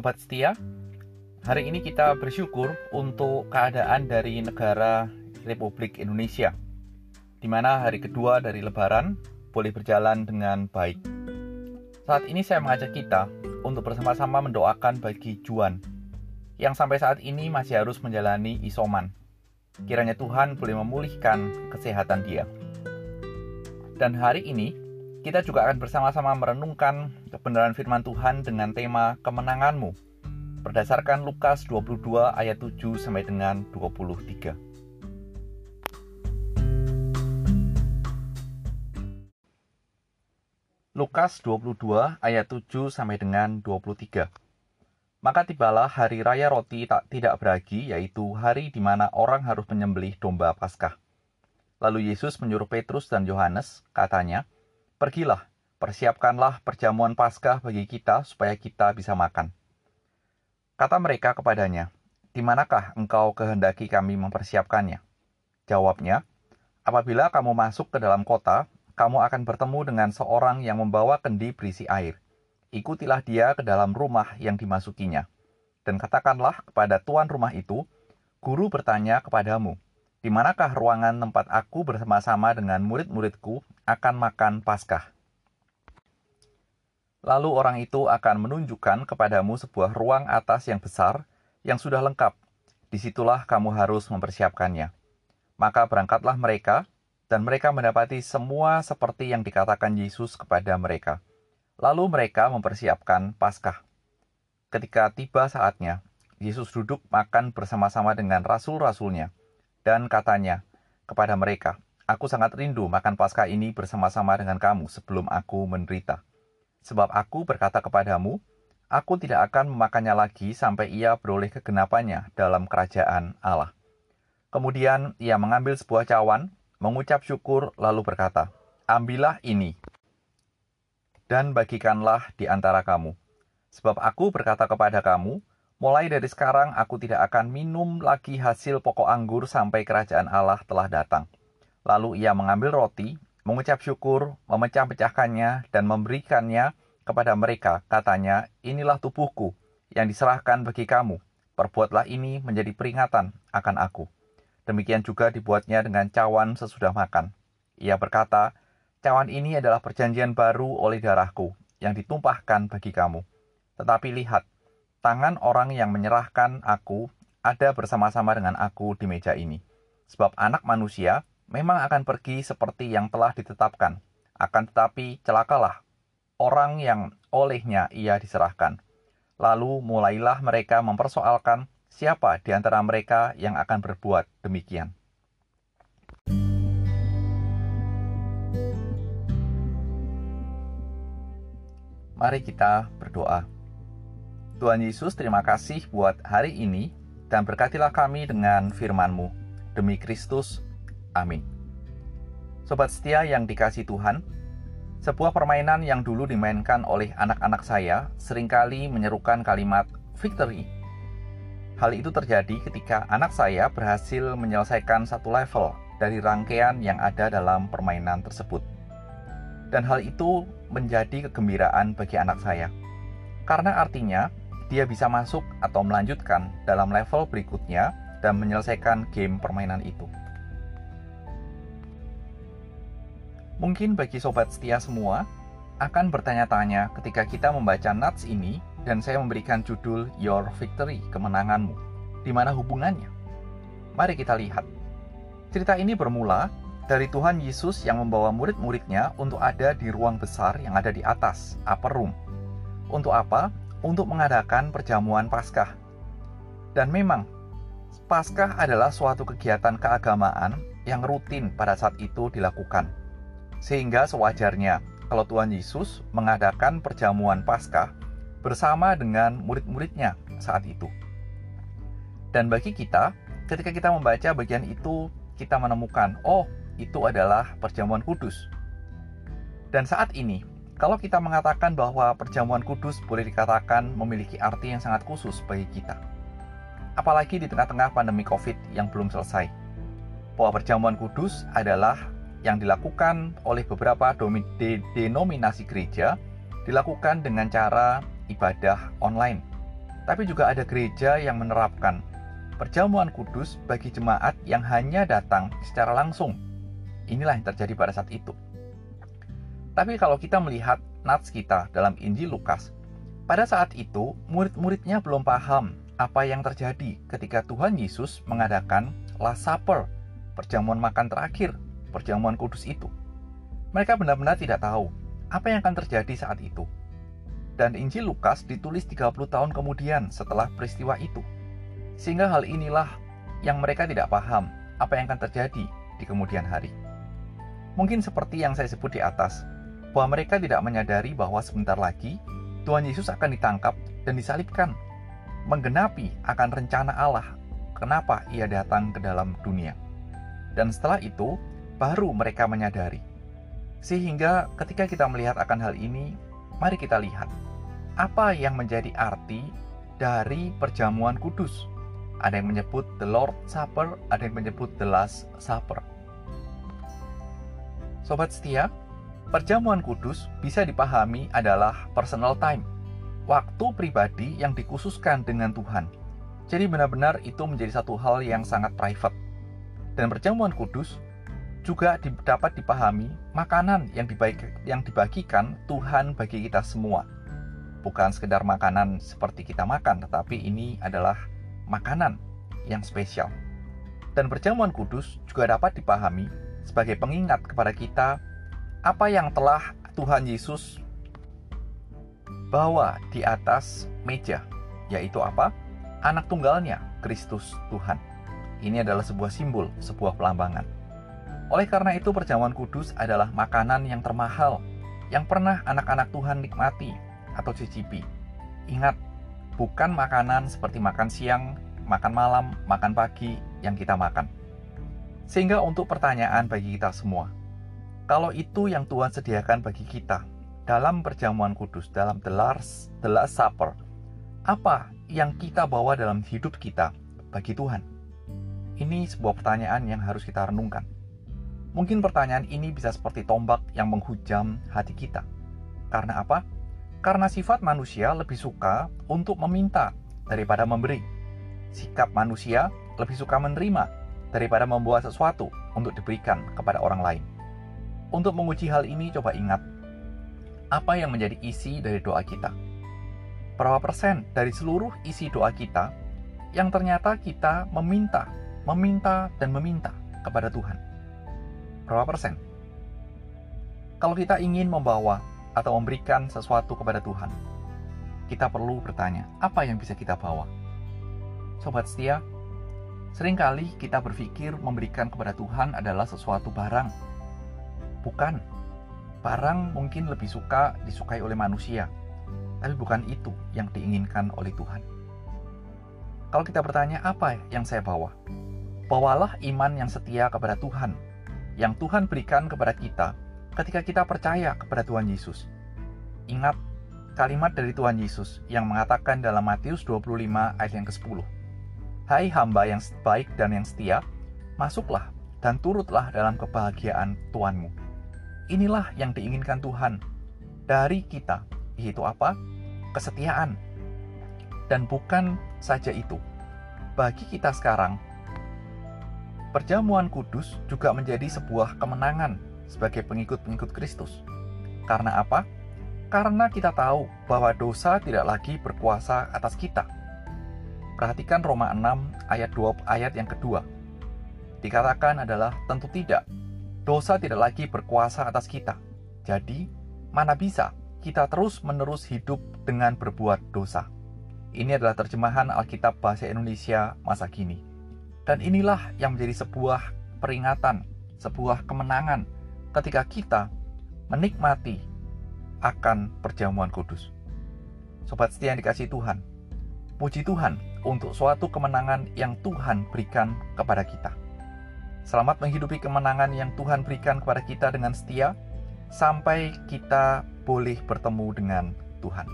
Sobat setia, hari ini kita bersyukur untuk keadaan dari negara Republik Indonesia, di mana hari kedua dari Lebaran boleh berjalan dengan baik. Saat ini saya mengajak kita untuk bersama-sama mendoakan bagi Juan, yang sampai saat ini masih harus menjalani isoman. Kiranya Tuhan boleh memulihkan kesehatan dia. Dan hari ini kita juga akan bersama-sama merenungkan kebenaran firman Tuhan dengan tema kemenanganmu berdasarkan Lukas 22 ayat 7 sampai dengan 23. Lukas 22 ayat 7 sampai dengan 23. Maka tibalah hari raya roti tak tidak beragi, yaitu hari di mana orang harus menyembelih domba Paskah. Lalu Yesus menyuruh Petrus dan Yohanes, katanya, Pergilah, persiapkanlah perjamuan Paskah bagi kita supaya kita bisa makan. Kata mereka kepadanya, di manakah engkau kehendaki kami mempersiapkannya? Jawabnya, apabila kamu masuk ke dalam kota, kamu akan bertemu dengan seorang yang membawa kendi berisi air. Ikutilah dia ke dalam rumah yang dimasukinya. Dan katakanlah kepada tuan rumah itu, Guru bertanya kepadamu, di manakah ruangan tempat aku bersama-sama dengan murid-muridku akan makan Paskah? Lalu orang itu akan menunjukkan kepadamu sebuah ruang atas yang besar yang sudah lengkap. Di situlah kamu harus mempersiapkannya. Maka berangkatlah mereka, dan mereka mendapati semua seperti yang dikatakan Yesus kepada mereka. Lalu mereka mempersiapkan Paskah. Ketika tiba saatnya, Yesus duduk makan bersama-sama dengan rasul-rasulnya dan katanya kepada mereka, Aku sangat rindu makan Paskah ini bersama-sama dengan kamu sebelum aku menderita. Sebab aku berkata kepadamu, aku tidak akan memakannya lagi sampai ia beroleh kegenapannya dalam kerajaan Allah. Kemudian ia mengambil sebuah cawan, mengucap syukur, lalu berkata, Ambillah ini, dan bagikanlah di antara kamu. Sebab aku berkata kepada kamu, Mulai dari sekarang aku tidak akan minum lagi hasil pokok anggur sampai kerajaan Allah telah datang. Lalu ia mengambil roti, mengucap syukur, memecah-pecahkannya, dan memberikannya kepada mereka. Katanya, inilah tubuhku yang diserahkan bagi kamu. Perbuatlah ini menjadi peringatan akan aku. Demikian juga dibuatnya dengan cawan sesudah makan. Ia berkata, cawan ini adalah perjanjian baru oleh darahku yang ditumpahkan bagi kamu. Tetapi lihat, tangan orang yang menyerahkan aku ada bersama-sama dengan aku di meja ini. Sebab anak manusia memang akan pergi seperti yang telah ditetapkan. Akan tetapi celakalah orang yang olehnya ia diserahkan. Lalu mulailah mereka mempersoalkan siapa di antara mereka yang akan berbuat demikian. Mari kita berdoa. Tuhan Yesus, terima kasih buat hari ini dan berkatilah kami dengan firman-Mu. Demi Kristus, amin. Sobat setia yang dikasih Tuhan, sebuah permainan yang dulu dimainkan oleh anak-anak saya sering kali menyerukan kalimat victory. Hal itu terjadi ketika anak saya berhasil menyelesaikan satu level dari rangkaian yang ada dalam permainan tersebut. Dan hal itu menjadi kegembiraan bagi anak saya. Karena artinya dia bisa masuk atau melanjutkan dalam level berikutnya dan menyelesaikan game permainan itu. Mungkin bagi sobat setia semua akan bertanya-tanya ketika kita membaca nats ini dan saya memberikan judul Your Victory, kemenanganmu. Di mana hubungannya? Mari kita lihat. Cerita ini bermula dari Tuhan Yesus yang membawa murid-muridnya untuk ada di ruang besar yang ada di atas, upper room. Untuk apa? untuk mengadakan perjamuan Paskah. Dan memang, Paskah adalah suatu kegiatan keagamaan yang rutin pada saat itu dilakukan. Sehingga sewajarnya kalau Tuhan Yesus mengadakan perjamuan Paskah bersama dengan murid-muridnya saat itu. Dan bagi kita, ketika kita membaca bagian itu, kita menemukan, oh, itu adalah perjamuan kudus. Dan saat ini, kalau kita mengatakan bahwa perjamuan kudus boleh dikatakan memiliki arti yang sangat khusus bagi kita. Apalagi di tengah-tengah pandemi COVID yang belum selesai. Bahwa perjamuan kudus adalah yang dilakukan oleh beberapa denominasi gereja dilakukan dengan cara ibadah online. tapi juga ada gereja yang menerapkan perjamuan kudus bagi jemaat yang hanya datang secara langsung. Inilah yang terjadi pada saat itu. Tapi kalau kita melihat nats kita dalam Injil Lukas, pada saat itu murid-muridnya belum paham apa yang terjadi ketika Tuhan Yesus mengadakan Last Supper, perjamuan makan terakhir, perjamuan kudus itu. Mereka benar-benar tidak tahu apa yang akan terjadi saat itu. Dan Injil Lukas ditulis 30 tahun kemudian setelah peristiwa itu. Sehingga hal inilah yang mereka tidak paham apa yang akan terjadi di kemudian hari. Mungkin seperti yang saya sebut di atas, bahwa mereka tidak menyadari bahwa sebentar lagi Tuhan Yesus akan ditangkap dan disalibkan, menggenapi akan rencana Allah kenapa ia datang ke dalam dunia. Dan setelah itu, baru mereka menyadari. Sehingga ketika kita melihat akan hal ini, mari kita lihat apa yang menjadi arti dari perjamuan kudus ada yang menyebut the Lord Supper, ada yang menyebut the Last Supper. Sobat setia, perjamuan kudus bisa dipahami adalah personal time, waktu pribadi yang dikhususkan dengan Tuhan. Jadi benar-benar itu menjadi satu hal yang sangat private. Dan perjamuan kudus juga dapat dipahami makanan yang, dibagi, yang dibagikan Tuhan bagi kita semua. Bukan sekedar makanan seperti kita makan, tetapi ini adalah makanan yang spesial. Dan perjamuan kudus juga dapat dipahami sebagai pengingat kepada kita apa yang telah Tuhan Yesus bawa di atas meja, yaitu apa? Anak tunggalnya, Kristus Tuhan. Ini adalah sebuah simbol, sebuah pelambangan. Oleh karena itu, perjamuan kudus adalah makanan yang termahal yang pernah anak-anak Tuhan nikmati atau cicipi. Ingat, bukan makanan seperti makan siang, makan malam, makan pagi yang kita makan. Sehingga untuk pertanyaan bagi kita semua, kalau itu yang Tuhan sediakan bagi kita dalam perjamuan kudus, dalam the last, the last supper, apa yang kita bawa dalam hidup kita bagi Tuhan? Ini sebuah pertanyaan yang harus kita renungkan. Mungkin pertanyaan ini bisa seperti tombak yang menghujam hati kita. Karena apa? Karena sifat manusia lebih suka untuk meminta daripada memberi. Sikap manusia lebih suka menerima daripada membuat sesuatu untuk diberikan kepada orang lain. Untuk menguji hal ini, coba ingat apa yang menjadi isi dari doa kita. Berapa persen dari seluruh isi doa kita yang ternyata kita meminta, meminta, dan meminta kepada Tuhan? Berapa persen? Kalau kita ingin membawa atau memberikan sesuatu kepada Tuhan, kita perlu bertanya, apa yang bisa kita bawa? Sobat setia, sering kali kita berpikir memberikan kepada Tuhan adalah sesuatu barang. Bukan. Barang mungkin lebih suka disukai oleh manusia, tapi bukan itu yang diinginkan oleh Tuhan. Kalau kita bertanya apa yang saya bawa? Bawalah iman yang setia kepada Tuhan, yang Tuhan berikan kepada kita ketika kita percaya kepada Tuhan Yesus. Ingat kalimat dari Tuhan Yesus yang mengatakan dalam Matius 25 ayat yang ke-10. Hai hamba yang baik dan yang setia, masuklah dan turutlah dalam kebahagiaan Tuhanmu. Inilah yang diinginkan Tuhan dari kita, yaitu apa? Kesetiaan. Dan bukan saja itu. Bagi kita sekarang, perjamuan kudus juga menjadi sebuah kemenangan sebagai pengikut-pengikut Kristus. Karena apa? Karena kita tahu bahwa dosa tidak lagi berkuasa atas kita. Perhatikan Roma 6 ayat 2 ayat yang kedua. Dikatakan adalah tentu tidak. Dosa tidak lagi berkuasa atas kita. Jadi, mana bisa kita terus-menerus hidup dengan berbuat dosa. Ini adalah terjemahan Alkitab bahasa Indonesia masa kini. Dan inilah yang menjadi sebuah peringatan, sebuah kemenangan ketika kita menikmati akan perjamuan kudus. Sobat setia yang dikasih Tuhan, puji Tuhan untuk suatu kemenangan yang Tuhan berikan kepada kita. Selamat menghidupi kemenangan yang Tuhan berikan kepada kita dengan setia, sampai kita boleh bertemu dengan Tuhan.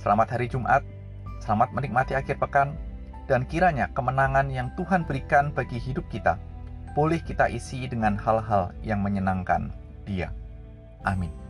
Selamat hari Jumat, selamat menikmati akhir pekan, dan kiranya kemenangan yang Tuhan berikan bagi hidup kita boleh kita isi dengan hal-hal yang menyenangkan Dia. Amin.